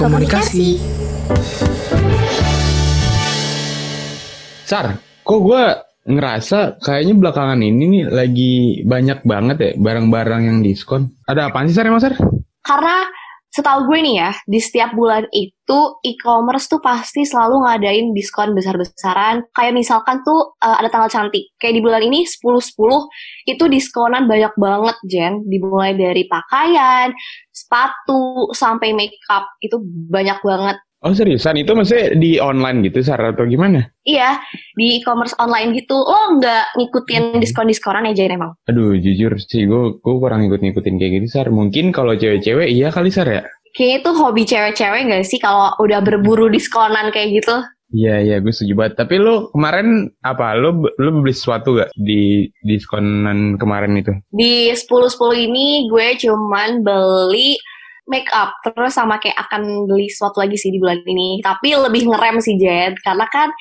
komunikasi. Sar, kok gue ngerasa kayaknya belakangan ini nih lagi banyak banget ya barang-barang yang diskon. Ada apaan sih Sar emang Sar? Karena setahu gue nih ya, di setiap bulan itu e-commerce tuh pasti selalu ngadain diskon besar-besaran. Kayak misalkan tuh uh, ada tanggal cantik. Kayak di bulan ini 10-10 itu diskonan banyak banget, Jen. Dimulai dari pakaian, sepatu, sampai makeup. Itu banyak banget. Oh seriusan itu maksudnya di online gitu Sar atau gimana? Iya, di e-commerce online gitu. Lo nggak ngikutin diskon-diskonan ya Jen emang? Aduh jujur sih gue gue kurang ngikut-ngikutin kayak gitu Sar. Mungkin kalau cewek-cewek iya kali Sar ya? Kayaknya itu hobi cewek-cewek gak sih kalau udah berburu diskonan kayak gitu? Iya iya gue setuju banget. Tapi lo kemarin apa? Lo lo beli sesuatu gak di diskonan kemarin itu? Di 10-10 ini gue cuman beli make up terus sama kayak akan beli sesuatu lagi sih di bulan ini tapi lebih ngerem sih Jen karena kan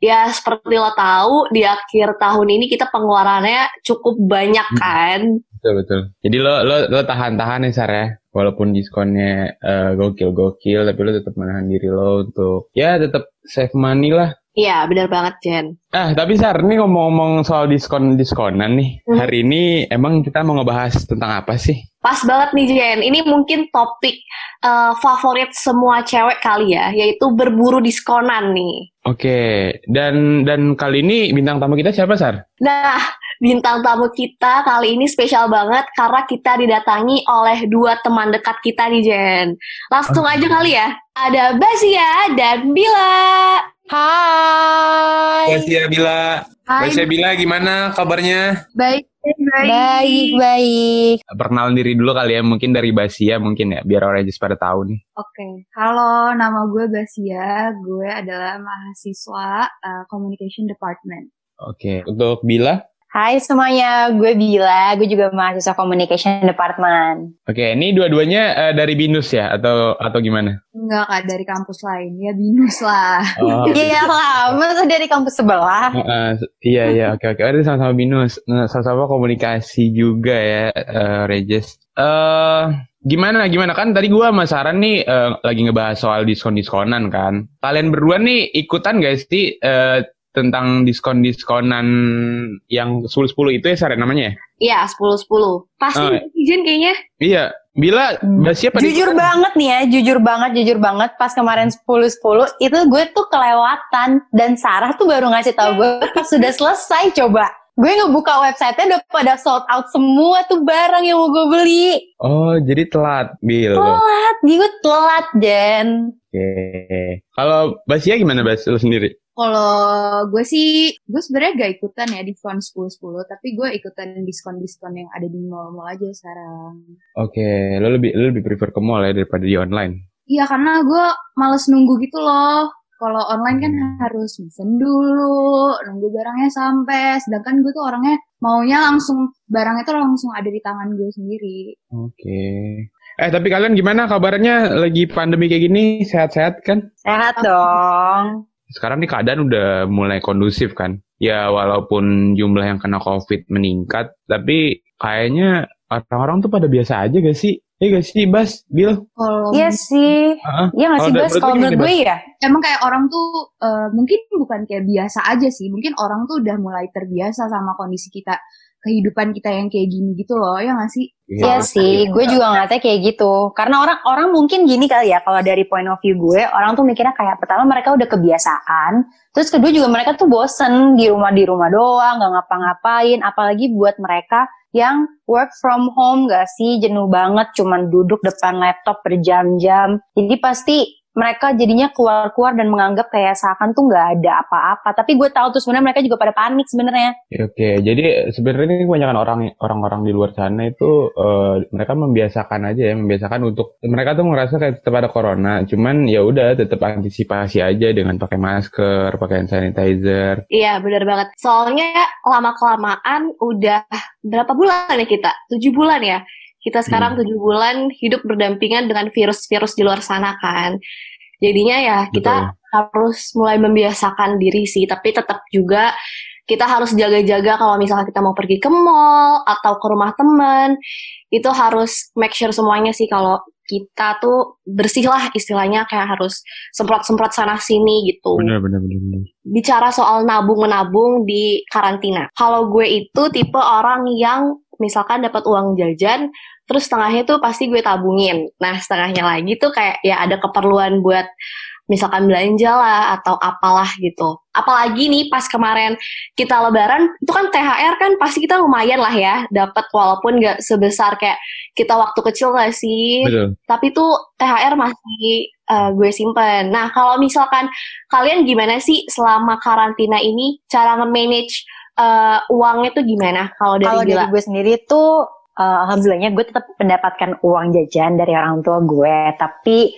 ya seperti lo tahu di akhir tahun ini kita pengeluarannya cukup banyak kan Betul betul. Jadi lo lo lo tahan-tahan ya Sar ya. Walaupun diskonnya eh, gokil-gokil tapi lo tetap menahan diri lo untuk ya tetap save money lah. Iya benar banget Jen Ah, tapi Sar, ini ngomong-ngomong soal diskon-diskonan nih. Hmm. Hari ini emang kita mau ngebahas tentang apa sih? pas banget nih Jen ini mungkin topik eh, favorit semua cewek kali ya yaitu berburu diskonan nih Oke, dan dan kali ini bintang tamu kita siapa, Sar? Nah, bintang tamu kita kali ini spesial banget karena kita didatangi oleh dua teman dekat kita nih, Jen. Langsung aja kali ya. Ada Basia dan Bila. Hai. Basia Bila. Basia Bila gimana kabarnya? Baik, baik, baik. Perkenalan diri dulu kali ya, mungkin dari Basia mungkin ya, biar orang pada tahu nih. Oke, halo, nama gue Basia. Gue adalah mahasiswa uh, Communication Department. Oke, untuk Bila? Hai semuanya, gue Bila, gue juga mahasiswa Communication Department. Oke, ini dua-duanya eh, dari Binus ya, atau atau gimana? Enggak kak dari kampus lain, ya binus lah. Oh, Iya lah, masa dari kampus sebelah? eh, iya iya oke oke. Ada sama-sama Binus, Nah, sama-sama komunikasi juga ya, eh, Regis. Eh gimana gimana kan tadi gua sama Sarah nih eh, lagi ngebahas soal diskon-diskonan kan. Kalian berdua nih ikutan guys sih eh, tentang diskon-diskonan yang 10-10 itu ya Sarah namanya ya? Iya, 10-10. Pasti Oh, iya. Jen kayaknya. Iya, Bila Basia pada Jujur ikutan? banget nih ya, jujur banget, jujur banget. Pas kemarin 10-10, itu gue tuh kelewatan. Dan Sarah tuh baru ngasih tahu gue pas sudah selesai coba. Gue ngebuka website-nya udah pada sold out semua tuh barang yang mau gue beli. Oh, jadi telat, Bil. Telat, gue telat, Jen. Oke. Kalau Basia gimana Bas lu sendiri? Kalau gue sih, gue sebenarnya gak ikutan ya diskon 10-10, tapi gue ikutan diskon-diskon yang ada di mall-mall aja sekarang. Oke, lu lebih lu lebih prefer ke mall ya daripada di online. Iya, karena gue males nunggu gitu loh. Kalau online kan harus mesen dulu, nunggu barangnya sampai. Sedangkan gue tuh orangnya maunya langsung, barangnya tuh langsung ada di tangan gue sendiri. Oke. Eh, tapi kalian gimana kabarnya lagi pandemi kayak gini? Sehat-sehat kan? Sehat dong. Sekarang nih keadaan udah mulai kondusif kan? Ya, walaupun jumlah yang kena COVID meningkat, tapi kayaknya orang-orang tuh pada biasa aja gak sih? Iya gak sih, Bas? Bil? Iya sih. Iya nggak sih, Kalau Bas? menurut Kalau menurut gue ya. emang kayak orang tuh eh, mungkin bukan kayak biasa aja sih. Mungkin orang tuh udah mulai terbiasa sama kondisi kita, kehidupan kita yang kayak gini gitu loh, ya nggak sih? Iya sih, gue juga ngeliatnya kayak gitu. Karena orang orang mungkin gini kali ya, kalau dari point of view gue, orang tuh mikirnya kayak pertama mereka udah kebiasaan, terus kedua juga mereka tuh bosen di rumah di rumah doang, nggak ngapa-ngapain. Apalagi buat mereka yang work from home gak sih, jenuh banget, cuman duduk depan laptop berjam-jam. Jadi pasti mereka jadinya keluar-keluar dan menganggap kayak seakan tuh nggak ada apa-apa. Tapi gue tahu tuh sebenarnya mereka juga pada panik sebenarnya. Ya, Oke, jadi sebenarnya ini kebanyakan orang orang-orang di luar sana itu eh, mereka membiasakan aja ya, membiasakan untuk mereka tuh ngerasa kayak tetap ada corona, cuman ya udah tetap antisipasi aja dengan pakai masker, pakai hand sanitizer. Iya, benar banget. Soalnya lama-kelamaan udah berapa bulan ya kita? Tujuh bulan ya? Kita sekarang Hmm. tujuh bulan hidup berdampingan dengan virus-virus di luar sana kan. Jadinya ya kita harus mulai membiasakan diri sih, tapi tetap juga kita harus jaga-jaga kalau misalnya kita mau pergi ke mall atau ke rumah teman, itu harus make sure semuanya sih kalau kita tuh bersih lah istilahnya kayak harus semprot-semprot sana sini gitu. Bener bener bener. bener. Bicara soal nabung menabung di karantina. Kalau gue itu tipe orang yang misalkan dapat uang jajan, terus setengahnya tuh pasti gue tabungin. Nah setengahnya lagi tuh kayak ya ada keperluan buat misalkan belanja lah atau apalah gitu. Apalagi nih pas kemarin kita lebaran itu kan THR kan pasti kita lumayan lah ya dapat walaupun nggak sebesar kayak kita waktu kecil gak sih. Betul. Tapi tuh THR masih uh, gue simpen. Nah kalau misalkan kalian gimana sih selama karantina ini cara nge-manage uh, uangnya tuh gimana kalau dari Kalau Bila? dari gue sendiri tuh uh, alhamdulillahnya gue tetap mendapatkan uang jajan dari orang tua gue, tapi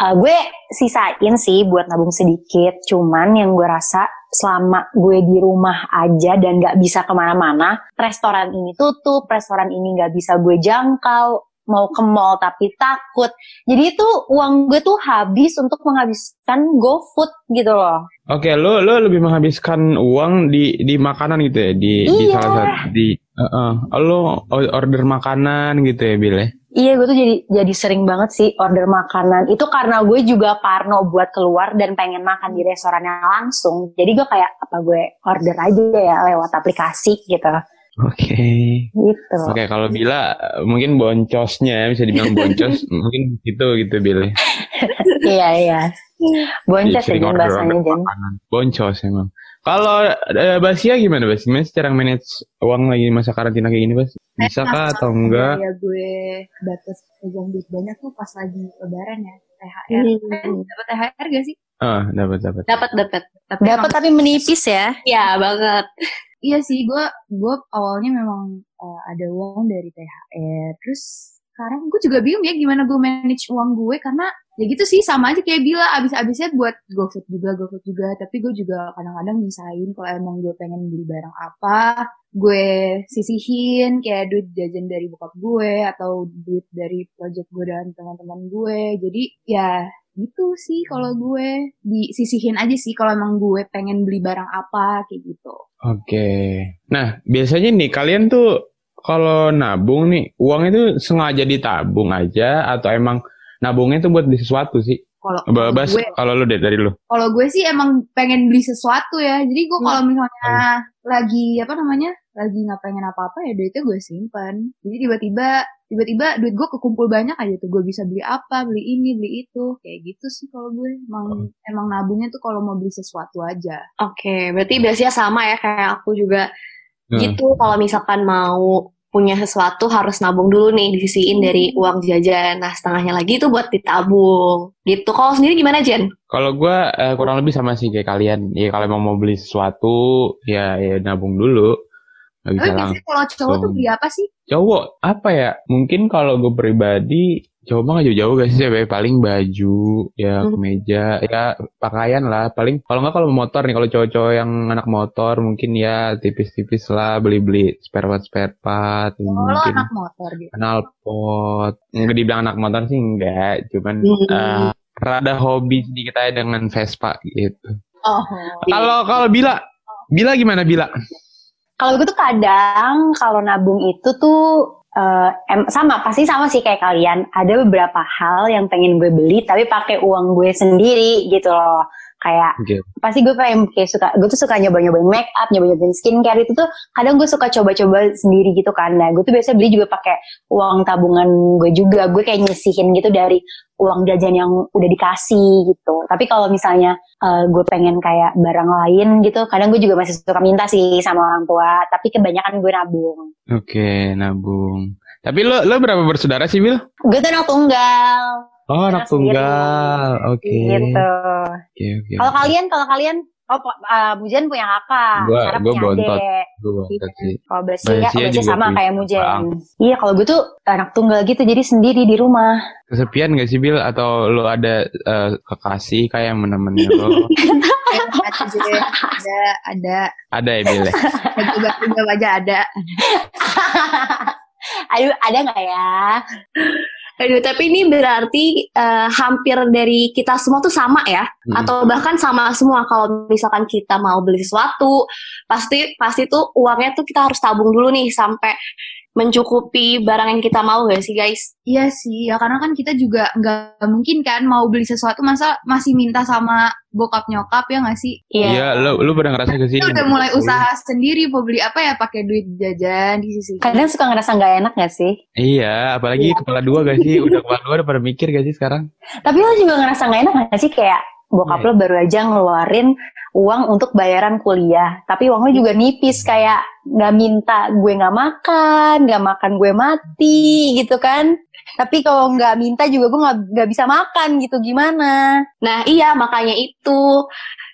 uh, gue sisain sih buat nabung sedikit. Cuman yang gue rasa selama gue di rumah aja dan nggak bisa ke mana-mana, restoran ini tutup, restoran ini nggak bisa gue jangkau, mau ke mall tapi takut. Jadi itu uang gue tuh habis untuk menghabiskan GoFood gitu loh. Oke, lo lo lebih menghabiskan uang di di makanan gitu ya di di Iya. salah satu di uh, lo order makanan gitu ya Bil ya? Iya, gue tuh jadi jadi sering banget sih order makanan. Itu karena gue juga parno buat keluar dan pengen makan di restorannya langsung. Jadi gue kayak apa gue order aja ya lewat aplikasi gitu. Oke. Gitu. Oke, kalau Bila mungkin boncosnya ya, bisa dibilang boncos mungkin gitu gitu Bil. ya. iya iya. Boncos ya bahasanya Jen. Boncos emang. Kalau eh, Basia gimana Bas? Gimana sih cara manage uang lagi masa karantina kayak gini Bas? Bisa kah atau enggak? Ya gue batas pegang duit banyak tuh pas lagi lebaran ya. THR. Hmm. Eh, dapat THR gak sih? Ah, dapat dapat. Dapat dapat. Tapi Dapat emang- tapi menipis ya. Ya banget. Iya sih, gue gue awalnya memang uh, ada uang dari THR. Terus sekarang gue juga bingung ya gimana gue manage uang gue karena ya gitu sih sama aja kayak bila abis-abisnya buat GoFood juga GoFood juga tapi gue juga kadang-kadang misahin kalau emang gue pengen beli barang apa gue sisihin kayak duit jajan dari bokap gue atau duit dari project gue dan teman-teman gue jadi ya gitu sih kalau gue disisihin aja sih kalau emang gue pengen beli barang apa kayak gitu Oke. Nah, biasanya nih kalian tuh kalau nabung nih, uang itu sengaja ditabung aja atau emang nabungnya tuh buat beli sesuatu sih? kalau Ba- Bas, gue kalau lu deh dari lu. kalau gue sih emang pengen beli sesuatu ya jadi gue kalau misalnya lagi apa namanya lagi nggak pengen apa-apa ya duitnya gue simpan jadi tiba-tiba tiba-tiba duit gue kekumpul banyak aja tuh gue bisa beli apa beli ini beli itu kayak gitu sih kalau gue emang emang nabungnya tuh kalau mau beli sesuatu aja Oke, berarti biasanya sama ya kayak aku juga Hmm. gitu. Kalau misalkan mau punya sesuatu harus nabung dulu nih disisiin dari uang jajan. Nah setengahnya lagi itu buat ditabung. Gitu. Kalau sendiri gimana Jen? Kalau gua eh, kurang lebih sama sih kayak kalian. Ya kalau emang mau beli sesuatu, ya ya nabung dulu. Gak bisa tapi biasanya kalau cowok tuh beli apa sih Cowok, apa ya? Mungkin kalau gue pribadi, cowok mah gak jauh-jauh gak sih? Cewek paling baju, ya Hmm. kemeja, ya pakaian lah. Paling kalau nggak kalau motor nih, kalau cowok-cowok yang anak motor mungkin ya tipis-tipis lah beli-beli spare part spare part. oh, mungkin anak motor gitu knalpot. Nggak dibilang anak motor sih enggak, cuman Hmm. eh, rada hobi sedikit aja dengan Vespa gitu. oh Kalau kalau Bila, Bila gimana Bila? Kalau gue tuh kadang kalau nabung itu tuh eh, em- sama pasti sama sih kayak kalian. Ada beberapa hal yang pengen gue beli tapi pakai uang gue sendiri gitu loh. Kayak Oke. pasti gue kayak, kayak suka gue tuh suka nyoba-nyobain make up, nyoba-nyobain skincare itu tuh kadang gue suka coba-coba sendiri gitu kan. Nah, gue tuh biasanya beli juga pakai uang tabungan gue juga. Gue kayak nyisihin gitu dari uang jajan yang udah dikasih gitu. Tapi kalau misalnya eh, gue pengen kayak barang lain gitu, kadang gue juga masih suka minta sih sama orang tua. Tapi kebanyakan gue nabung. Oke, nabung. Tapi lo lo berapa bersaudara sih Bil? Gue tuh anak tunggal. Oh, anak tunggal. Oke. Gitu. Oke, oke. Kalau kalian, kalau kalian, oh uh, Mujen punya kakak, Gua- gua punya bontot. Gue banget sih. Kalau Basia, Basia juga sama punya kayak Mujen. bang. Iya, kalau gue tuh anak tunggal gitu, jadi sendiri di rumah. Kesepian gak sih Bil? Atau lo ada eh, kekasih kayak yang menemani lo? ada ada ada ada ya Bil? ya? coba coba aja ada Aduh, ada nggak ya? Aduh, tapi ini berarti eh, hampir dari kita semua tuh sama ya, Hmm. atau bahkan sama semua. Kalau misalkan kita mau beli sesuatu, pasti pasti tuh uangnya tuh kita harus tabung dulu nih sampai mencukupi barang yang kita mau gak sih guys? Iya sih, ya karena kan kita juga nggak mungkin kan mau beli sesuatu masa masih minta sama bokap nyokap ya nggak sih? Iya, lu lu pernah ngerasa gak sih? Kita udah mulai usaha sendiri mau beli apa ya pakai duit jajan di sisi. Kadang suka ngerasa nggak enak gak sih? Iya, apalagi kepala dua gak sih? Udah kepala dua udah pada mikir gak sih sekarang? Tapi lo juga ngerasa nggak enak gak sih kayak bokap Iya. lo baru aja ngeluarin uang untuk bayaran kuliah, tapi uangnya juga nipis kayak nggak minta gue nggak makan, nggak makan gue mati gitu kan? Tapi kalau nggak minta juga gue nggak nggak bisa makan gitu gimana? Nah iya makanya itu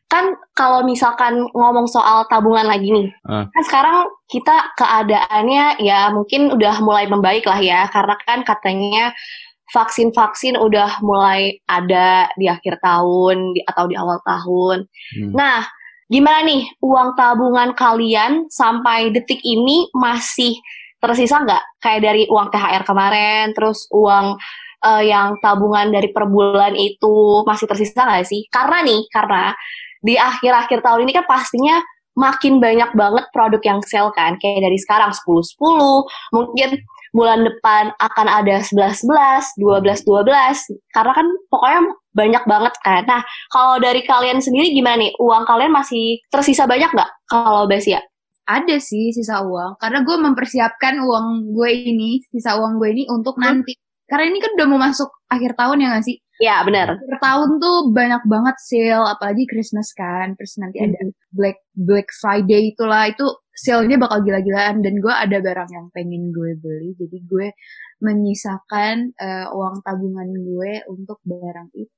kan kalau misalkan ngomong soal tabungan lagi nih, Ah. kan sekarang kita keadaannya ya mungkin udah mulai membaik lah ya karena kan katanya vaksin-vaksin udah mulai ada di akhir tahun di, atau di awal tahun. Hmm. Nah, gimana nih uang tabungan kalian sampai detik ini masih tersisa nggak? Kayak dari uang THR kemarin, terus uang eh, yang tabungan dari per bulan itu masih tersisa nggak sih? Karena nih, karena di akhir-akhir tahun ini kan pastinya makin banyak banget produk yang sale kan. Kayak dari sekarang 10-10, mungkin bulan depan akan ada 11-11, 12-12. Karena kan pokoknya banyak banget kan. Nah, kalau dari kalian sendiri gimana nih? Uang kalian masih tersisa banyak nggak kalau Basia? Ada sih sisa uang, karena gue mempersiapkan uang gue ini, sisa uang gue ini untuk nanti. Karena ini kan udah mau masuk akhir tahun ya nggak sih? Ya, benar. Akhir tahun tuh banyak banget sale, apalagi Christmas kan. Terus nanti ada Black Black Friday itulah, itu sale-nya bakal gila-gilaan. Dan gue ada barang yang pengen gue beli, jadi gue menyisakan eh, uang tabungan gue untuk barang itu.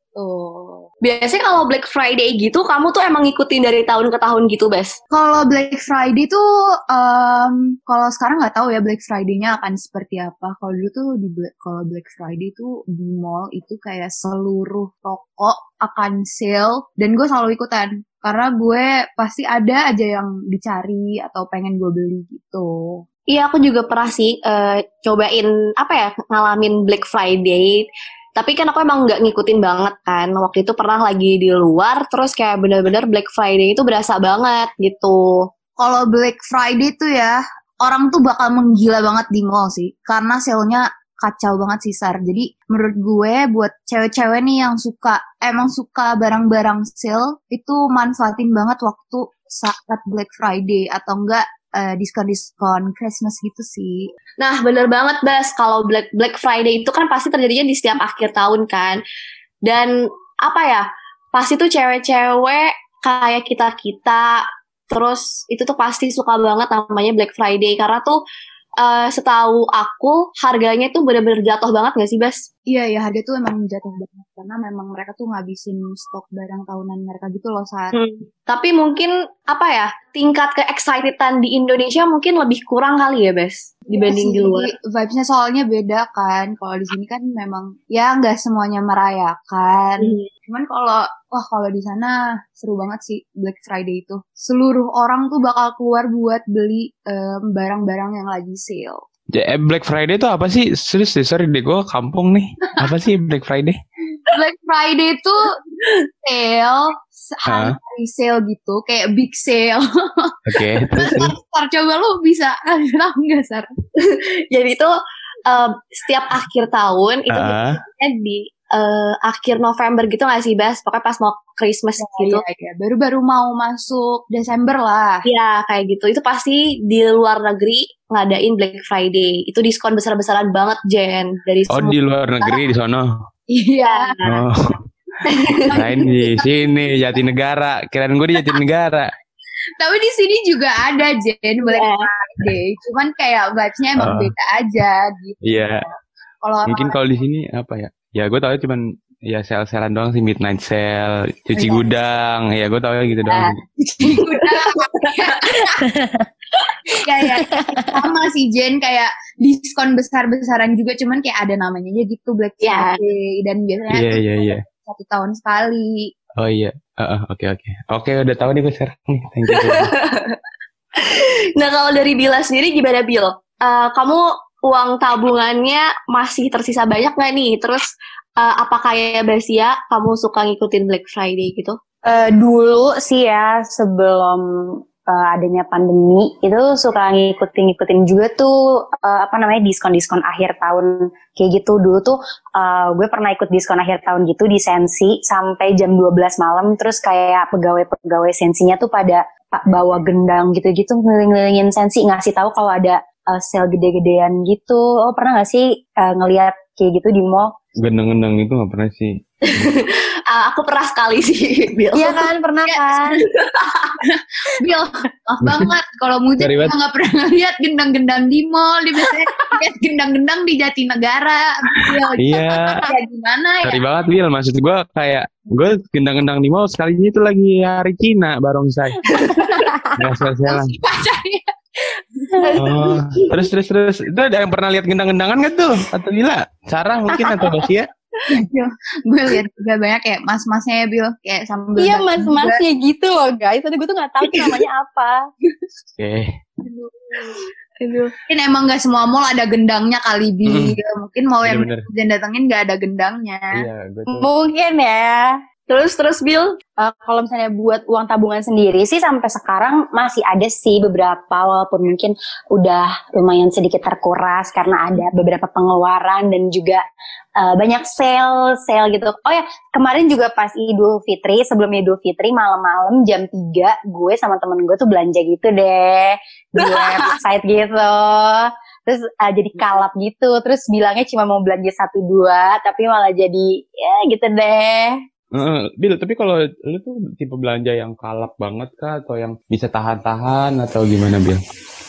Biasanya kalau Black Friday gitu, kamu tuh emang ngikutin dari tahun ke tahun gitu, Bes? Kalau Black Friday tuh, em, kalau sekarang nggak tahu ya Black Friday-nya akan seperti apa. Kalau dulu tuh di Black, kalau Black Friday tuh di mall itu kayak seluruh toko akan sale dan gue selalu ikutan karena gue pasti ada aja yang dicari atau pengen gue beli gitu. Iya, aku juga pernah sih eh, cobain apa ya ngalamin Black Friday. Tapi kan aku emang nggak ngikutin banget kan. Waktu itu pernah lagi di luar, terus kayak bener-bener Black Friday itu berasa banget gitu. Kalau Black Friday tuh ya orang tuh bakal menggila banget di mall sih karena sale-nya kacau banget sih Sar. Jadi menurut gue buat cewek-cewek nih yang suka emang suka barang-barang sale itu manfaatin banget waktu saat Black Friday atau enggak eh, diskon-diskon Christmas gitu sih. Nah, bener banget, Bas. Kalau Black Black Friday itu kan pasti terjadinya di setiap akhir tahun kan. Dan apa ya? Pasti tuh cewek-cewek kayak kita-kita terus itu tuh pasti suka banget namanya Black Friday karena tuh eh, setahu aku harganya tuh bener-bener jatuh banget gak sih, Bas? Iya ya harga tuh emang jatuh banget karena memang mereka tuh ngabisin stok barang tahunan mereka gitu loh saat Hmm. Tapi mungkin apa ya? Tingkat ke-excitedan di Indonesia mungkin lebih kurang kali ya, Bas, dibanding Iya di luar. Vibes-nya soalnya beda kan. Kalau di sini kan memang ya nggak semuanya merayakan. Hmm. Cuman kalau wah kalau di sana seru banget sih Black Friday itu. Seluruh orang tuh bakal keluar buat beli em, barang-barang yang lagi sale. Eh, Black Friday itu apa sih? Serius deh, sorry deh, gue kampung nih. Apa sih Black Friday? Black Friday itu sale, hari sale gitu, kayak big sale. Oke, terus. Sar, coba lu bisa tahu nggak Sar? Jadi itu eh, setiap akhir tahun itu biasanya di eh, akhir November gitu gak sih, Bas? Pokoknya pas mau Christmas gitu. Iya, iya. Baru-baru mau masuk Desember lah. Iya, kayak gitu. Itu pasti di luar negeri ngadain Black Friday. Itu diskon besar-besaran banget, Jen. Dari oh di luar negeri di sono. Iya. Oh. Lain di sini Jatinegara. Kirain gue di Jatinegara. Tapi di sini juga ada Jen Black Iya. Friday. Cuman kayak vibes-nya emang Oh. beda aja gitu. Iya. Kalau Mungkin kalau di sini apa ya? Ya gue tahu cuman ya sale-salean doang sih midnight sale, cuci Iya. gudang. Ya gue tahu gitu doang. sih. udah kayak sama sih Jen kayak diskon besar-besaran juga cuman kayak ada namanya aja gitu Black Iya. Friday dan biasanya Iya iya iya. satu tahun sekali. Oh iya. Heeh, Oke oke. Oke udah tahu nih gue sekarang. nih. Thank you. Nah, kalau dari Bila sendiri gimana, Bil? Eh, kamu uang tabungannya masih tersisa banyak nggak nih? Terus eh, apa kayak Basia, kamu suka ngikutin Black Friday gitu? Eh, dulu sih ya sebelum uh, adanya pandemi itu suka ngikutin-ngikutin juga tuh uh, apa namanya diskon-diskon akhir tahun kayak gitu dulu tuh uh, gue pernah ikut diskon akhir tahun gitu di Sensi sampai jam 12 malam terus kayak pegawai-pegawai Sensinya tuh pada bawa gendang gitu-gitu ngeliling-ngelilingin Sensi ngasih tahu kalau ada uh, sale gede-gedean gitu. Oh pernah gak sih uh, ngelihat kayak gitu di mall? Gendang-gendang itu gak pernah sih. uh, aku pernah sekali sih, Bill. Iya kan, pernah Iya. kan? Bill, maaf banget kalau Mujib nggak pernah lihat gendang-gendang di mall, di biasanya lihat gendang-gendang di Jatinegara. Bill, Iya. ya gimana ya? Sorry banget Bil, maksud gue kayak gue gendang-gendang di mall sekalinya itu lagi hari Cina barongsai. Gak salah. Pacarnya. Oh, terus terus terus itu ada yang pernah lihat gendang-gendangan gak tuh? Atau gila? Sarah mungkin atau Basia? gue lihat juga banyak kayak mas-masnya ya Bill, kayak sambil Iya mas-masnya gitu loh guys. Tadi gue tuh gak tahu tuh namanya apa. Oke. Mungkin emang gak semua mall ada gendangnya kali Bill. Mungkin mall Iya, yang dan datengin gak ada gendangnya. Iya, gue tuh. Mungkin ya. Terus terus Bill, Eh, kalau misalnya buat uang tabungan sendiri sih sampai sekarang masih ada sih beberapa walaupun mungkin udah lumayan sedikit terkuras karena ada beberapa pengeluaran dan juga eh, banyak sale sale gitu. Oh ya kemarin juga pas Idul Fitri sebelum Idul Fitri malam-malam jam 3 gue sama temen gue tuh belanja gitu deh di website gitu. Terus eh, jadi kalap gitu, terus bilangnya cuma mau belanja satu dua, tapi malah jadi ya gitu deh. Heeh, Bil, tapi kalau lu tuh tipe belanja yang kalap banget kah atau yang bisa tahan-tahan atau gimana Bil?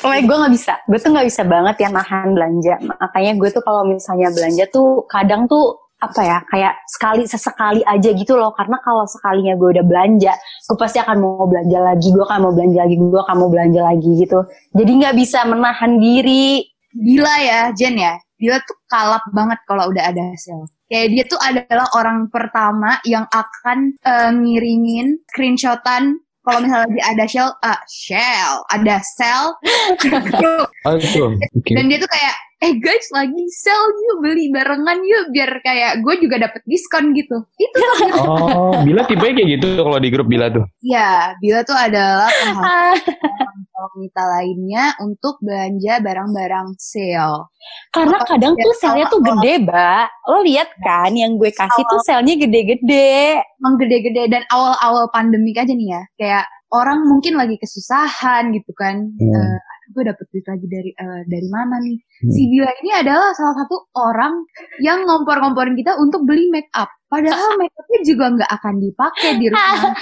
Oh gue nggak bisa, gue tuh nggak bisa banget ya nahan belanja. Makanya gue tuh kalau misalnya belanja tuh kadang tuh apa ya kayak sekali sesekali aja gitu loh. Karena kalau sekalinya gue udah belanja, gue pasti akan mau belanja lagi, gue akan mau belanja lagi, gue akan mau belanja lagi gitu. Jadi nggak bisa menahan diri. Gila ya, Jen ya. Dia tuh kalap banget kalau udah ada sale. Kayak dia tuh adalah orang pertama yang akan eh, ngiringin screenshotan kalau misalnya dia ada shell, ah shell, ada Oh oke. dan dia tuh kayak, eh guys lagi sale yuk beli barengan yuk biar kayak gue juga dapet diskon gitu. Itu Oh, Bila tipenya kayak gitu kalau di grup Bila tuh. ya, Bila tuh adalah wanita lainnya untuk belanja barang-barang sale. Karena kadang tuh selnya tuh gede, Mbak. Lo lihat kan yang gue kasih tuh selnya gede-gede. emang gede-gede dan awal-awal pandemik aja nih ya kayak orang mungkin lagi kesusahan gitu kan Hmm. Aduh, gue dapet duit lagi dari eh, dari mana nih. Hmm. si Bila ini adalah salah satu orang yang ngompor-ngomporin kita untuk beli make up. Padahal make upnya juga nggak akan dipakai di rumah.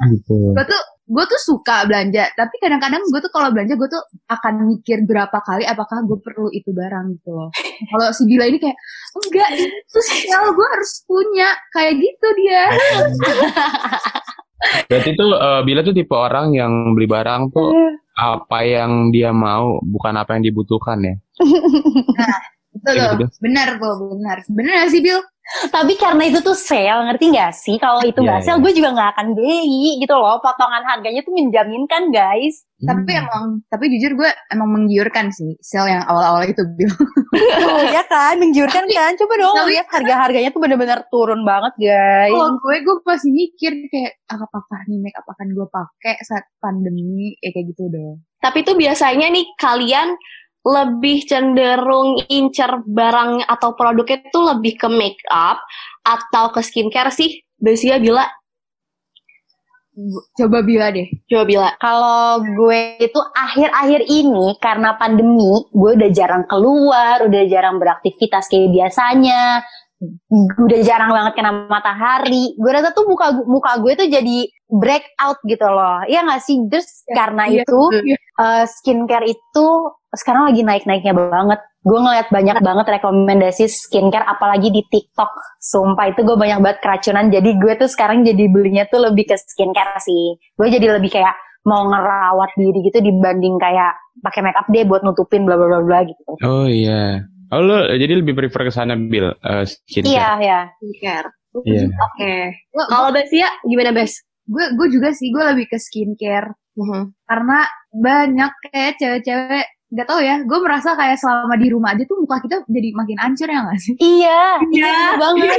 Gitu. gue tuh gue tuh suka belanja. Tapi kadang-kadang gue tuh kalau belanja gue tuh akan mikir berapa kali apakah gue perlu itu barang gitu loh. Kalau si Bila ini kayak enggak itu sel gue harus punya. Kayak gitu dia Berarti tuh eh, Bila tuh tipe orang yang beli barang tuh apa yang dia mau, bukan apa yang dibutuhkan ya. Betul Kayak loh. gitu. Benar, Bo, benar. Benar sih, Bill? Tapi karena itu tuh sale, ngerti gak sih? Kalau itu Iya, nggak sale, iya. gue juga nggak akan beli gitu loh. Potongan harganya tuh menjaminkan, guys. Tapi Hmm. emang, tapi jujur gue emang menggiurkan sih sale yang awal-awal itu, Bill. Tuh, ya kan? Mengiurkan kan? Coba dong tapi- lihat harga-harganya tuh bener-bener turun banget, guys. Kalau gue, gue pasti mikir kayak, ah, apakah nih make up akan gue pakai saat pandemi, ya kayak gitu dong. tapi tuh biasanya nih kalian lebih cenderung incer barang atau produknya tuh lebih ke make up atau ke skincare sih? Besia bila Coba Bila deh. coba bila Kalau gue itu akhir-akhir ini karena pandemi, gue udah jarang keluar, udah jarang beraktivitas kayak biasanya. Udah jarang banget kena matahari. Gue rasa tuh muka muka gue tuh jadi breakout gitu loh. Iya gak sih? Terus karena Iya, itu iya. eh, skincare itu sekarang lagi naik-naiknya banget. Gue ngeliat banyak banget rekomendasi skincare apalagi di TikTok. Sumpah itu gue banyak banget keracunan. Jadi gue tuh sekarang jadi belinya tuh lebih ke skincare sih. Gue jadi lebih kayak mau ngerawat diri gitu dibanding kayak pakai makeup deh buat nutupin bla bla bla bla gitu. Oh iya. Oh lo jadi lebih prefer ke sana Bil, eh, skincare. Iya ya. skincare. Iya. Oke. Gue, Kalau Besia gimana Bes? gue, gue juga sih, gue lebih ke skincare. Mhm. Karena banyak kayak cewek-cewek nggak tahu ya gue merasa kayak selama di rumah aja tuh muka kita jadi makin hancur ya nggak sih Iya, iya Iya. banget.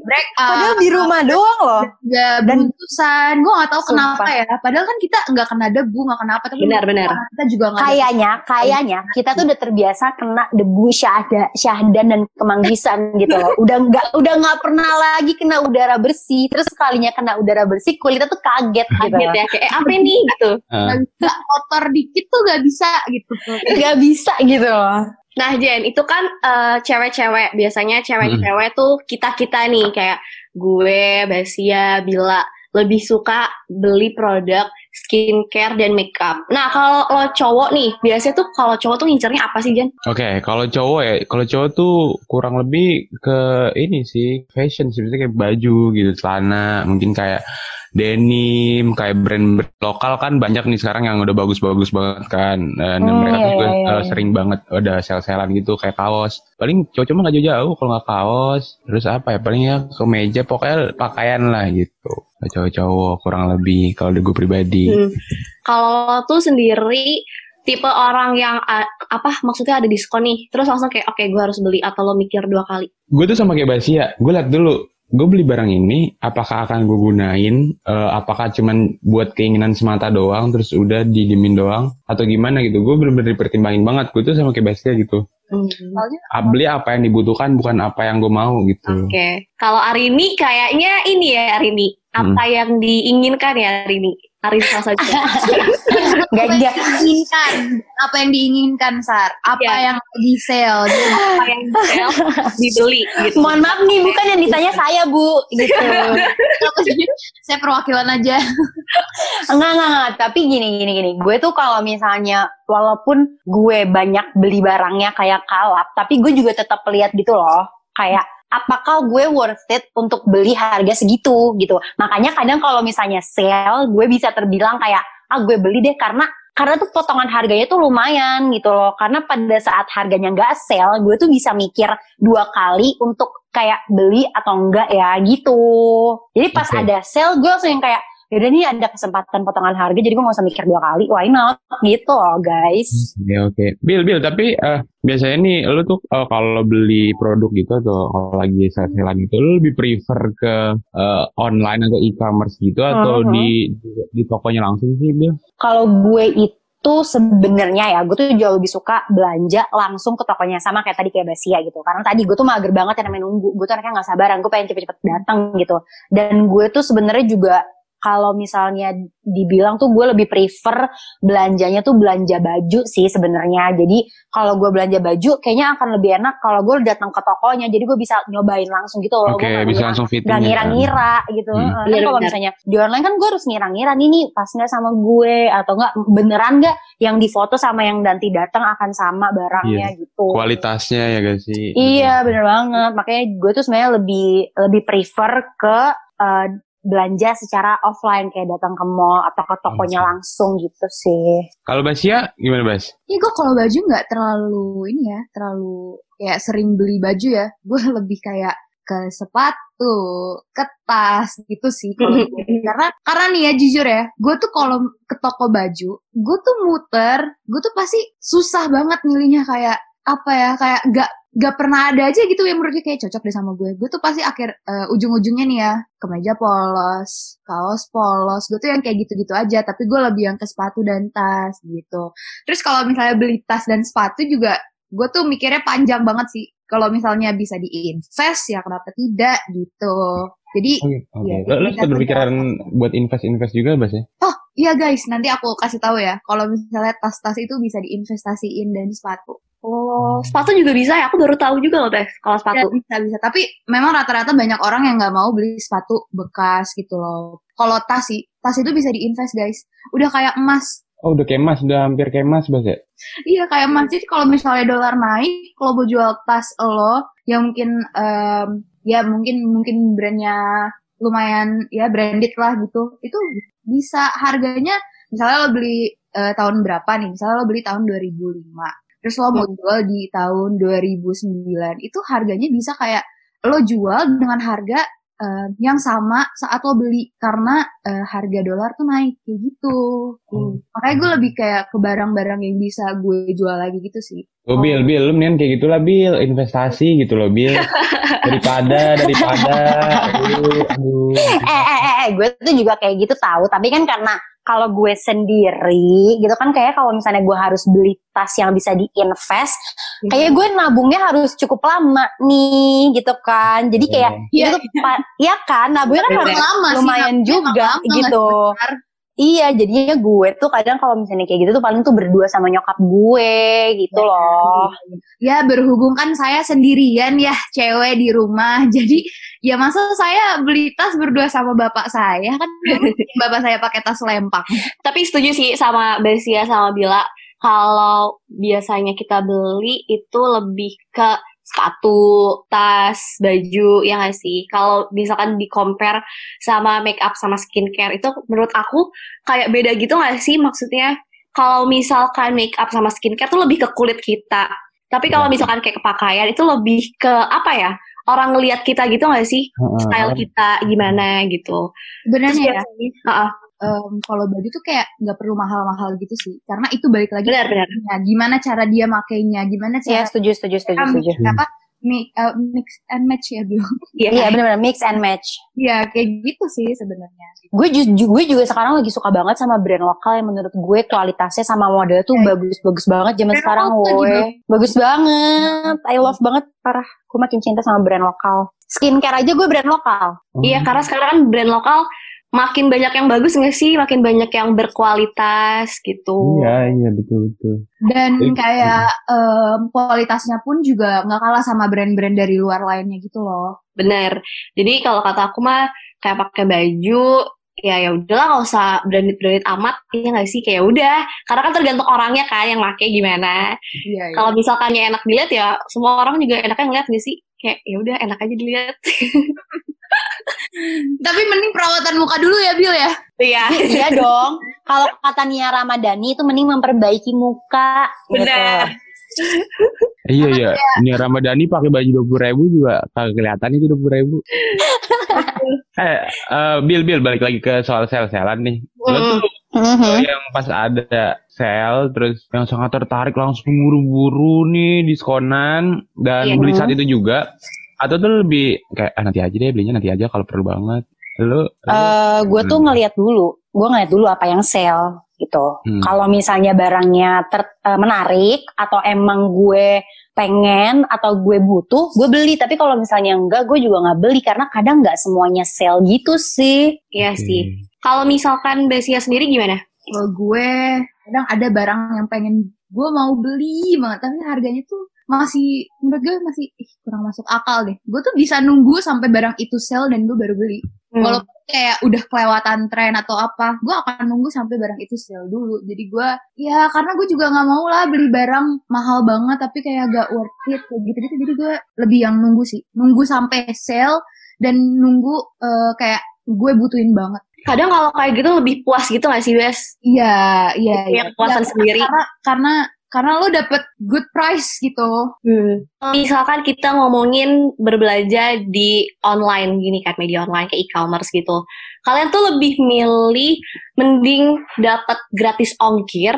break Padahal di rumah doang loh. gak Dan- beruntusan gue nggak tahu Sumpah. kenapa ya padahal kan kita nggak kena debu nggak kena apa tapi Benar, benar. kita juga nggak ada- Kayaknya, kayaknya kita tuh udah terbiasa kena debu syahda, syahdan dan kemanggisan gitu loh. Udah nggak, udah nggak pernah lagi kena udara bersih. Terus sekalinya kena udara bersih, kulitnya tuh kaget gitu. Kaget ya kayak eh, apa nih gitu. Ah. nggak bisa kotor dikit tuh gak bisa gitu Gak bisa gitu loh. Nah Jen, itu kan eh, cewek-cewek. Biasanya cewek-cewek tuh kita-kita nih kayak gue, Basia, Bila lebih suka beli produk skincare dan makeup. Nah kalau lo cowok nih, biasanya tuh kalau cowok tuh ngincernya apa sih Jen? Oke, kalau cowok ya, kalau cowok tuh kurang lebih ke ini sih, fashion sih, kayak baju gitu, celana, mungkin kayak denim, kayak brand, brand lokal kan banyak nih sekarang yang udah bagus-bagus banget kan, dan Hmm, mereka tuh iya, juga iya, eh, iya. sering banget ada sel-selan gitu, kayak kaos. Paling cowok mah gak jauh-jauh kalau nggak kaos, terus apa ya, paling ya ke meja, pokoknya pakaian lah gitu. Cowok-cowok kurang lebih kalau di gue pribadi. Hmm. Kalau tuh sendiri tipe orang yang apa maksudnya ada diskon nih, terus langsung kayak oke gue harus beli atau lo mikir dua kali? Gue tuh sama kayak Basia, gue liat dulu, gue beli barang ini, apakah akan gue gunain, eh, apakah cuman buat keinginan semata doang, terus udah didiemin doang, atau gimana gitu. Gue bener-bener dipertimbangin banget, gue tuh sama kayak Basia gitu. Hmm. soalnya Beli apa yang dibutuhkan, bukan apa yang gue mau gitu. Oke, kalau Arini kayaknya ini ya Arini, apa yang diinginkan ya Arini? Arini salah saja. Gak, apa yang diinginkan apa yang diinginkan Sar apa Iya. yang di sale apa yang sale dibeli gitu. Mohon maaf nih, bukan yang ditanya saya bu, gitu. saya perwakilan aja Enggak, enggak, enggak. Tapi gini, gini, gini. Gue tuh kalau misalnya, walaupun gue banyak beli barangnya kayak kalap, tapi gue juga tetap lihat gitu loh. Kayak, apakah gue worth it untuk beli harga segitu gitu. Makanya kadang kalau misalnya sale, gue bisa terbilang kayak, ah gue beli deh karena karena tuh potongan harganya tuh lumayan gitu loh. Karena pada saat harganya nggak sale, gue tuh bisa mikir dua kali untuk kayak beli atau enggak ya gitu. Jadi pas Oke. ada sale, gue langsung yang kayak, yaudah nih ada kesempatan potongan harga jadi gue gak usah mikir dua kali why not gitu loh guys Oke oke. Bil Bil tapi eh, biasanya nih lu tuh eh, kalau beli produk gitu atau kalau lagi sale-salean gitu lu lebih prefer ke eh, online atau e-commerce gitu atau Mhm. di, di di tokonya langsung sih Bil? kalau gue itu sebenarnya ya gue tuh jauh lebih suka belanja langsung ke tokonya sama kayak tadi kayak Basia gitu karena tadi gue tuh mager banget yang namanya nunggu gue tuh anaknya nggak sabaran gue pengen cepet-cepet datang gitu dan gue tuh sebenarnya juga kalau misalnya dibilang tuh gue lebih prefer belanjanya tuh belanja baju sih sebenarnya. Jadi kalau gue belanja baju kayaknya akan lebih enak kalau gue datang ke tokonya. Jadi gue bisa nyobain langsung gitu loh. Oke nggak bisa ngira- langsung fitting. nggak ngira-ngira gitu. Hmm. Kan Bener, kalau misalnya di online kan gue harus ngira-ngira nih nih pas nggak sama gue atau nggak beneran nggak yang difoto sama yang nanti datang akan sama barangnya gitu. Kualitasnya ya gak sih? Iya bener banget. Makanya gue tuh sebenarnya lebih lebih prefer ke eh, belanja secara offline kayak datang ke mall atau ke tokonya langsung gitu sih. Kalau Basia gimana Bas? Ini gue kalau baju nggak terlalu ini ya, terlalu kayak sering beli baju ya. Gue lebih kayak ke sepatu, ke tas gitu sih. Karena karena nih ya jujur ya, gue tuh kalau ke toko baju, gue tuh muter, gue tuh pasti susah banget milihnya kayak apa ya, kayak gak gak pernah ada aja gitu yang menurut gue kayak cocok deh sama gue. Gue tuh pasti akhir eh, ujung-ujungnya nih ya, kemeja polos, kaos polos, gue tuh yang kayak gitu-gitu aja. Tapi gue lebih yang ke sepatu dan tas gitu. Terus kalau misalnya beli tas dan sepatu juga, gue tuh mikirnya panjang banget sih. Kalau misalnya bisa diinvest ya kenapa tidak gitu. Jadi. Oke. Iya, Lo, lo kita sempat berpikiran buat invest-invest juga Bas ya? Oh iya guys, nanti aku kasih tahu ya. Kalau misalnya tas-tas itu bisa diinvestasiin dan sepatu. Oh, sepatu juga bisa ya? Aku baru tahu juga loh, Teh, kalau Ya, sepatu. bisa bisa. Tapi memang rata-rata banyak orang yang nggak mau beli sepatu bekas gitu loh. Kalau tas sih, tas itu bisa diinvest guys. Udah kayak emas. Oh udah kayak emas, udah hampir kayak emas Bas ya? Iya kayak emas. Jadi kalau misalnya dolar naik, kalau mau jual tas lo yang mungkin em, ya mungkin mungkin brandnya lumayan ya branded lah gitu, itu bisa harganya misalnya lo beli eh, tahun berapa nih? Misalnya lo beli tahun 2005. Terus lo mau jual di tahun 2009. Itu harganya bisa kayak lo jual dengan harga eh, yang sama saat lo beli karena eh, harga dolar tuh naik kayak gitu. Hmm. Makanya gue lebih kayak ke barang-barang yang bisa gue jual lagi gitu sih. Oh, Bil, Bil, lu mendingan kayak gitulah, Bil. Investasi gitu loh, Bil. Daripada, daripada. Aduh, aduh. eh eh eh, eh, gue tuh juga kayak gitu tahu tapi kan karena kalau gue sendiri gitu kan kayak kalau misalnya gue harus beli tas yang bisa diinvest kayak gue nabungnya harus cukup lama nih gitu kan. Jadi kayak Iya. itu pa- ya kan? Nabungnya kan harus lama sih, lumayan nabungnya juga gitu. Iya jadinya gue tuh kadang kalau misalnya kayak gitu tuh paling tuh berdua sama nyokap gue gitu loh Ya berhubung kan saya sendirian ya cewek di rumah. Jadi ya masa saya beli tas berdua sama bapak saya kan bapak saya pakai tas lempang. Tapi setuju sih sama Besia sama Bila kalau biasanya kita beli itu lebih ke sepatu, tas, baju, ya nggak sih? Kalau misalkan di compare sama make up sama skincare itu menurut aku kayak beda gitu nggak sih? Maksudnya kalau misalkan make up sama skincare tuh lebih ke kulit kita. Tapi kalau misalkan kayak ke pakaian itu lebih ke apa ya? Orang ngelihat kita gitu nggak sih? Style kita gimana gitu. Sebenarnya ya Heeh. Em, kalau baju tuh kayak nggak perlu mahal-mahal gitu sih. Karena itu balik lagi Benar, benar. Ya, gimana cara dia makainya, gimana ya cara setuju setuju setuju Am- setuju apa mi- mix and match ya Bill. Iya. iya benar-benar mix and match ya kayak gitu sih sebenarnya. gue ju- ju- gue juga sekarang lagi suka banget sama brand lokal yang menurut gue kualitasnya sama model tuh Ya. bagus-bagus banget zaman Brand sekarang gue juga. bagus banget I love banget parah gue makin cinta sama brand lokal skincare aja gue brand lokal Iya, karena sekarang kan brand lokal makin banyak yang bagus nggak sih? Makin banyak yang berkualitas gitu. Iya, iya, betul, betul. Dan Jadi- kayak em, kualitasnya pun juga nggak kalah sama brand-brand dari luar lainnya gitu loh. Bener. Jadi kalau kata aku mah kayak pakai baju ya ya udahlah nggak usah branded branded amat ya nggak sih kayak udah karena kan tergantung orangnya kan yang make gimana Iya, kalau misalkannya enak dilihat ya semua orang juga enaknya ngeliat gak sih kayak ya udah enak aja dilihat Tapi mending perawatan muka dulu ya Bill ya. iya iya dong kalau kata Nia Ramadhani itu mending memperbaiki muka gitu. Benar. Iya, iya. Ini Ramadhani pakai baju dua puluh ribu juga kagak kelihatan itu dua puluh ribu. eh, eh, Bill, Bill, balik lagi ke soal sel-selan nih. Lo tuh Mhm. eh, yang pas ada sel, terus yang sangat tertarik langsung buru-buru nih diskonan dan Iya. beli saat itu juga. Atau tuh lebih kayak ah, nanti aja deh belinya nanti aja kalau perlu banget. Lo, Eh, gue tuh ngeliat dulu, gue ngeliat dulu apa yang sale gitu. Hmm. Kalau misalnya barangnya ter- eh, menarik atau emang gue pengen atau gue butuh, gue beli. Tapi kalau misalnya enggak, gue juga nggak beli karena kadang nggak semuanya sale gitu sih. iya Oke. sih kalau misalkan Besia sendiri gimana Kalau gue kadang ada barang yang pengen gue mau beli banget tapi harganya tuh masih menurut gue masih ih, kurang masuk akal deh. Gue tuh bisa nunggu sampai barang itu sale dan gue baru beli. Hmm. Walaupun kayak udah kelewatan tren atau apa, gue akan nunggu sampai barang itu sale dulu. Jadi gue, ya karena gue juga nggak mau lah beli barang mahal banget tapi kayak gak worth it kayak gitu-gitu. Jadi gue lebih yang nunggu sih, nunggu sampai sale dan nunggu eh, kayak gue butuhin banget. kadang kalau kayak gitu lebih puas gitu gak sih Bes Iya, iya, Punya iya. kepuasan Iya, sendiri. Karena karena karena lo dapet good price gitu. Hmm. Misalkan kita ngomongin berbelanja di online gini kan media online kayak e-commerce gitu. Kalian tuh lebih milih mending dapat gratis ongkir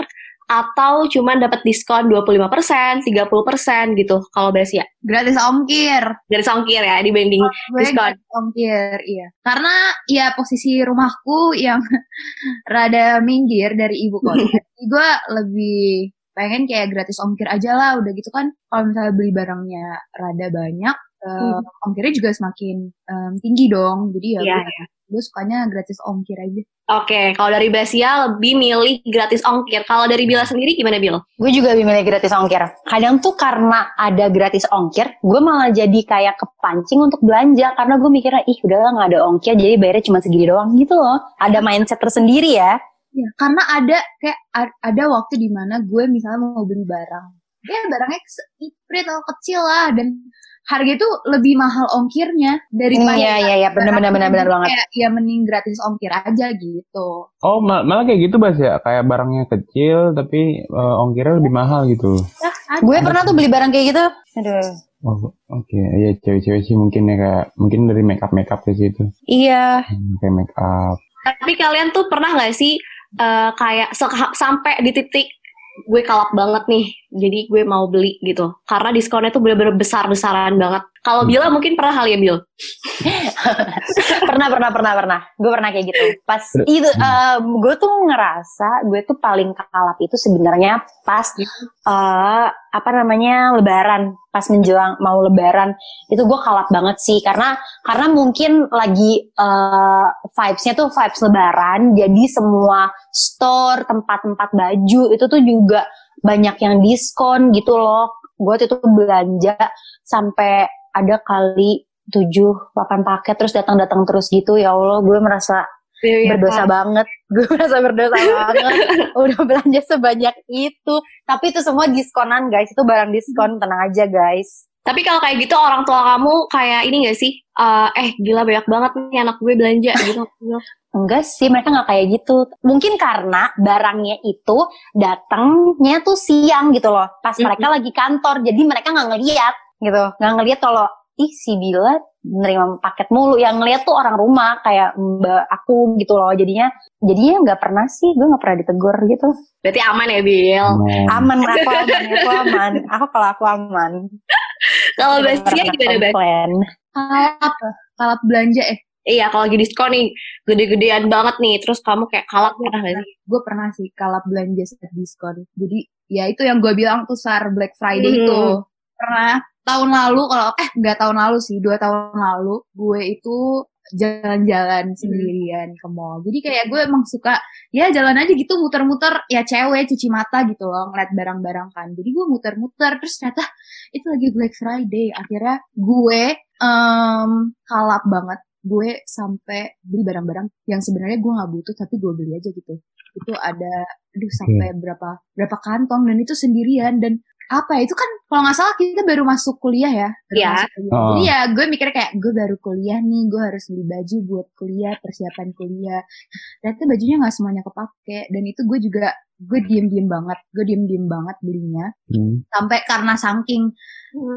atau cuman dapat diskon 25%, 30% gitu kalau Bes ya. Gratis ongkir. Gratis ongkir ya dibanding Gue diskon. gratis ongkir, iya. Karena ya posisi rumahku yang rada minggir dari ibu kota. Gue lebih pengen kayak gratis ongkir aja lah. Udah gitu kan kalau misalnya beli barangnya rada banyak, eh, ongkirnya juga semakin em, tinggi dong. Jadi ya Iya, gue, iya. gue sukanya gratis ongkir aja. Oke, kalau dari Basia lebih milih gratis ongkir. Kalau dari Bila sendiri gimana Bil? Gue juga lebih milih gratis ongkir. Kadang tuh karena ada gratis ongkir, gue malah jadi kayak kepancing untuk belanja karena gue mikirnya ih udahlah nggak ada ongkir jadi bayarnya cuma segini doang gitu loh. Ada mindset tersendiri ya. Ya, karena ada kayak ada waktu di mana gue misalnya mau beli barang. Ya barangnya seiprit atau kecil lah dan harga itu lebih mahal ongkirnya daripada Iya iya iya benar benar benar benar banget. kayak ya mending gratis ongkir aja gitu. Oh, ma- malah kayak gitu, Bas ya? Kayak barangnya kecil tapi eh, ongkirnya lebih mahal gitu. Ada. Gue pernah tuh beli barang kayak gitu. Aduh. Oh, oke. Iya, cewek-cewek sih mungkin ya kayak mungkin dari make up make up ke situ. Iya. Hmm, Kayak make up. Tapi kalian tuh pernah nggak sih eh, kayak sampai di titik gue kalap banget nih, jadi gue mau beli gitu. Karena diskonnya tuh bener-bener besar-besaran banget. Kalau Bila mungkin pernah kali ya Bil? pernah pernah pernah pernah. Gue pernah kayak gitu. Pas itu eh, gue tuh ngerasa gue tuh paling kalap itu sebenarnya pas eh, apa namanya lebaran. Pas menjelang mau lebaran. Itu gue kalap banget sih. Karena karena mungkin lagi eh, vibesnya tuh vibes lebaran. Jadi semua store tempat-tempat baju itu tuh juga banyak yang diskon gitu loh. Gue tuh belanja sampai ada kali tujuh delapan paket terus datang-datang terus gitu ya Allah gue merasa Iya, berdosa banget. Gue merasa berdosa banget. Udah belanja sebanyak itu. Tapi itu semua diskonan guys. Itu barang diskon tenang aja guys. Tapi kalau kayak gitu orang tua kamu kayak ini gak sih? Eh, eh gila banyak banget nih anak gue belanja gitu. enggak sih mereka nggak kayak gitu. Mungkin karena barangnya itu datangnya tuh siang gitu loh. Pas Mhm. mereka lagi kantor jadi mereka nggak ngeliat gitu nggak ngeliat kalau ih si Bila nerima paket mulu yang ngeliat tuh orang rumah kayak mbak aku gitu loh jadinya jadinya nggak pernah sih gue nggak pernah ditegur gitu Berarti aman ya Bil? Hmm. aman aku aman aku aman aku kalau aku aman Kalau Basia pernah gimana komplain. Kalap, kalap belanja eh. Iya kalau lagi diskon nih gede-gedean banget nih. Terus kamu kayak kalap pernah gak sih? Gue pernah sih kalap belanja saat diskon. Jadi ya itu yang gue bilang tuh sar Black Friday Mhm. itu. Pernah tahun lalu kalau eh nggak tahun lalu sih dua tahun lalu gue itu jalan-jalan sendirian ke mall. Jadi kayak gue emang suka ya jalan aja gitu muter-muter ya cewek cuci mata gitu loh ngeliat barang-barang kan. Jadi gue muter-muter terus ternyata itu lagi Black Friday. Akhirnya gue em kalap banget. Gue sampai beli barang-barang yang sebenarnya gue nggak butuh tapi gue beli aja gitu. Itu ada aduh sampai berapa berapa kantong dan itu sendirian dan apa ya, itu kan kalau nggak salah kita baru masuk kuliah ya. Baru Iya. masuk kuliah. Oh. Jadi ya gue mikirnya kayak gue baru kuliah nih, gue harus beli baju buat kuliah, persiapan kuliah. Ternyata bajunya nggak semuanya kepake dan itu gue juga gue diem-diem banget, gue diem-diem banget belinya. Hmm. Sampai karena saking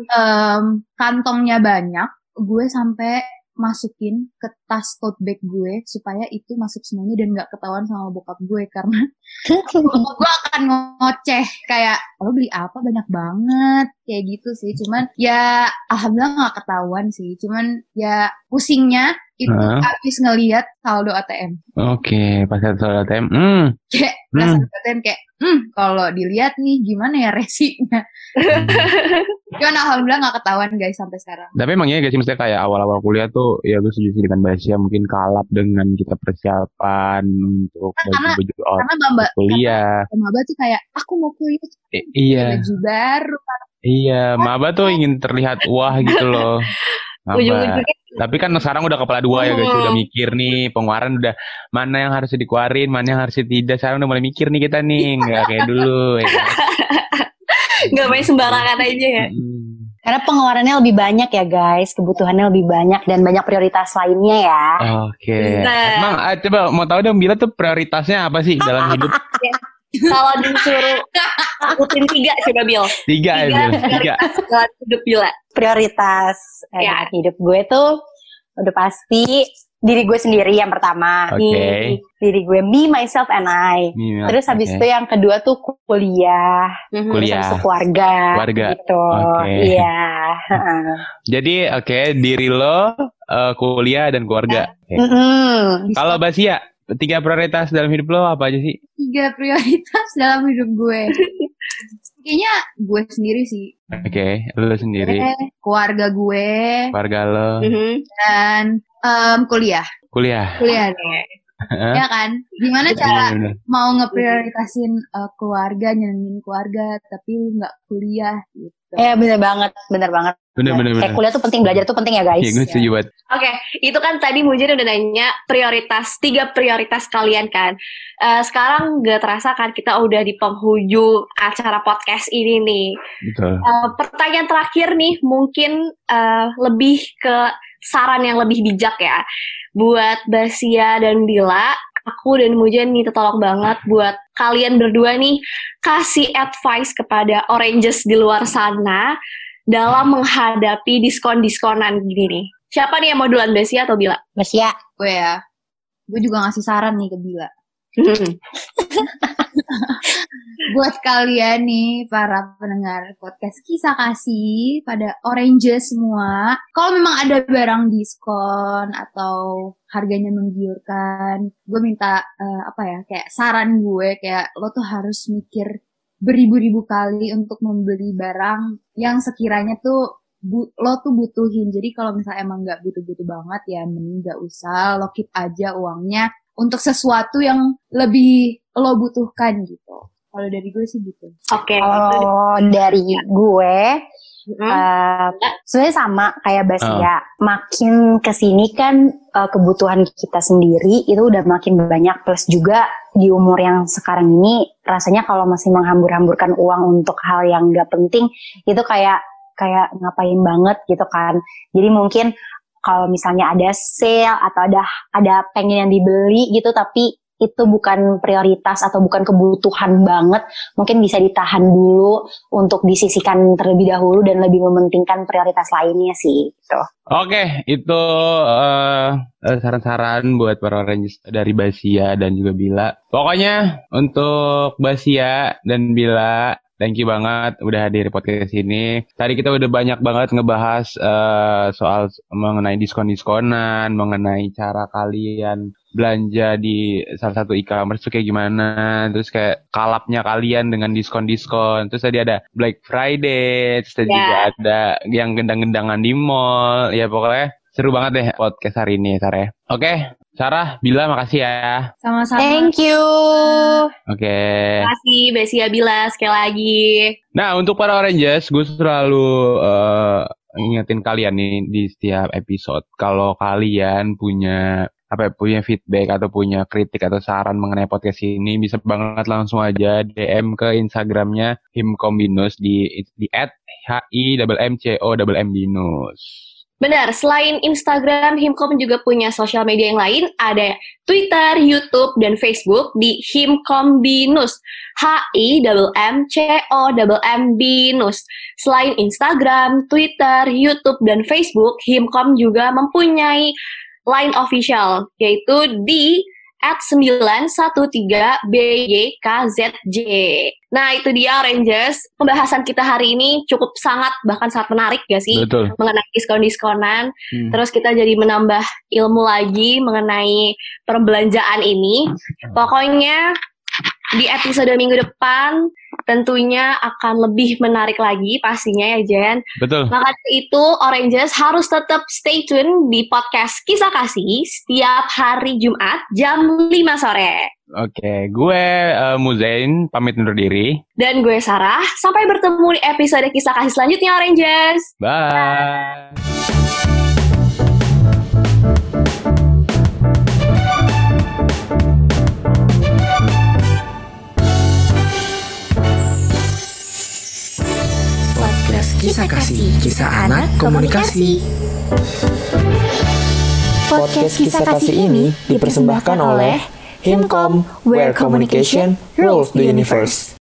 em, kantongnya banyak, gue sampai masukin ke tas tote bag gue supaya itu masuk semuanya dan nggak ketahuan sama bokap gue karena bokap gue akan ngoceh kayak lo beli apa? Banyak banget. Kayak gitu sih cuman ya alhamdulillah nggak ketahuan sih cuman ya pusingnya itu Hah? habis ngelihat saldo ATM Oke, pas ada soal ATM. Hmm. kayak Hmm. pas saldo ATM kayak hmm kalau dilihat nih gimana ya resinya cuman alhamdulillah nggak ketahuan guys sampai sekarang Tapi emang gak sih maksudnya kayak awal-awal kuliah tuh ya gue setuju dengan Basia mungkin kalap dengan kita persiapan untuk Kan karena- baju-baju out karena maba kuliah. maba tuh kayak aku mau kuliah I- iya, baju baru iya. Maba tuh ingin terlihat wah gitu loh. Maba. Ujung-ujungnya Tapi kan sekarang udah kepala dua ya guys, Hmm. udah mikir nih pengeluaran udah mana yang harus dikeluarin, mana yang harus tidak. Sekarang udah mulai mikir nih kita nih, nggak kayak dulu. Ya. kan? nggak main sembarangan aja ya. Karena pengeluarannya lebih banyak ya guys, kebutuhannya lebih banyak dan banyak prioritas lainnya ya. Oke. Nah. Emang ah, coba mau tahu dong Bila tuh prioritasnya apa sih dalam hidup? Kalau disuruh sebutin tiga coba Bil. Tiga ya, Tiga. Bil. Tiga. Dalam hidup Bila. Prioritas eh, Ya. hidup gue tuh udah pasti diri gue sendiri yang pertama. Oke. Diri, gue me, myself, and I. Nih, Terus habis oke. itu yang kedua tuh kuliah, Mhm. terus Kuliah. habis itu keluarga, Keluarga. gitu. Oke. Iya. heeh. Jadi oke diri lo eh, kuliah dan keluarga. Oke. Mm-mm. Kalau Basia tiga prioritas dalam hidup lo apa aja sih? tiga prioritas dalam hidup gue. Kayaknya gue sendiri sih. Oke, lo sendiri, Eh, keluarga gue. Keluarga lo, Mhm. dan em, kuliah. Kuliah. kuliah dong ya kan gimana cara Iya, bener. mau ngeprioritasin eh, keluarga nyenengin keluarga tapi lu nggak kuliah gitu Eh bener banget, bener banget. Bener bener Kayak bener. kuliah tuh penting, belajar tuh penting ya guys. Iya, gue setuju banget. Oke, itu kan tadi Mujin udah nanya prioritas, tiga prioritas kalian kan. Eh, sekarang gak terasa kan kita udah di penghujung acara podcast ini nih. Betul. Eh, pertanyaan terakhir nih, mungkin eh, lebih ke saran yang lebih bijak ya. Buat Basia dan Bila, aku dan Mujen minta tolong banget buat kalian berdua nih, kasih advice kepada oranges di luar sana dalam menghadapi diskon-diskonan gini nih? Siapa nih yang mau duluan, Besia atau Bila? Besia. Gue ya. Gue juga ngasih saran nih ke Bila. Buat kalian nih para pendengar podcast kisah kasih pada Oranges semua, kalau memang ada barang diskon atau harganya menggiurkan, gue minta uh, apa ya kayak saran gue kayak lo tuh harus mikir beribu-ribu kali untuk membeli barang yang sekiranya tuh bu, lo tuh butuhin. Jadi kalau misalnya emang nggak butuh-butuh banget ya mending nggak usah, lo keep aja uangnya untuk sesuatu yang lebih lo butuhkan gitu. Kalau dari gue sih gitu. Oke. Okay. Kalau dari gue, mm-hmm. uh, sebenarnya sama kayak Basia. Uh. Makin ke sini kan uh, kebutuhan kita sendiri itu udah makin banyak. Plus juga di umur yang sekarang ini, rasanya kalau masih menghambur-hamburkan uang untuk hal yang gak penting, itu kayak kayak ngapain banget gitu kan. Jadi mungkin kalau misalnya ada sale atau ada ada pengen yang dibeli gitu tapi itu bukan prioritas atau bukan kebutuhan banget, mungkin bisa ditahan dulu untuk disisikan terlebih dahulu dan lebih mementingkan prioritas lainnya sih gitu. Oke, itu uh, saran-saran buat para Rangers dari Basia dan juga Bila. Pokoknya untuk Basia dan Bila Thank you banget udah hadir di podcast ini. Tadi kita udah banyak banget ngebahas uh, soal mengenai diskon-diskonan, mengenai cara kalian belanja di salah satu e-commerce tuh kayak gimana, terus kayak kalapnya kalian dengan diskon-diskon, terus tadi ada Black Friday, terus tadi yeah. juga ada yang gendang-gendangan di mall, ya pokoknya seru banget deh podcast hari ini, Sarah. Oke, Sarah, Bila makasih ya. Sama-sama. Thank you. Oke. Okay. Terima kasih Besia Bila sekali lagi. Nah, untuk para Oranges, gue selalu uh, ingetin kalian nih di setiap episode kalau kalian punya apa ya, punya feedback atau punya kritik atau saran mengenai podcast ini bisa banget langsung aja DM ke Instagramnya himkombinus di di at h i m c o m binus. Benar, selain Instagram, Himkom juga punya sosial media yang lain, ada Twitter, YouTube, dan Facebook di Himkom Binus. H-I M C O M Binus. Selain Instagram, Twitter, YouTube, dan Facebook, Himkom juga mempunyai line official, yaitu di at 913BYKZJ. Nah, itu dia Rangers. Pembahasan kita hari ini cukup sangat bahkan sangat menarik ya sih Betul. mengenai diskon-diskonan. Hmm. Terus kita jadi menambah ilmu lagi mengenai perbelanjaan ini. Pokoknya di episode minggu depan tentunya akan lebih menarik lagi pastinya ya Jen. Betul. Maka itu Oranges harus tetap stay tune di podcast Kisah Kasih setiap hari Jumat jam 5 sore. Oke, gue uh, Muzain pamit undur diri. Dan gue Sarah, sampai bertemu di episode Kisah Kasih selanjutnya Oranges. Bye. Kisah Kasih, Kisah Anak Komunikasi. Podcast Kisah Kasih ini dipersembahkan oleh Himkom, where communication rules the universe.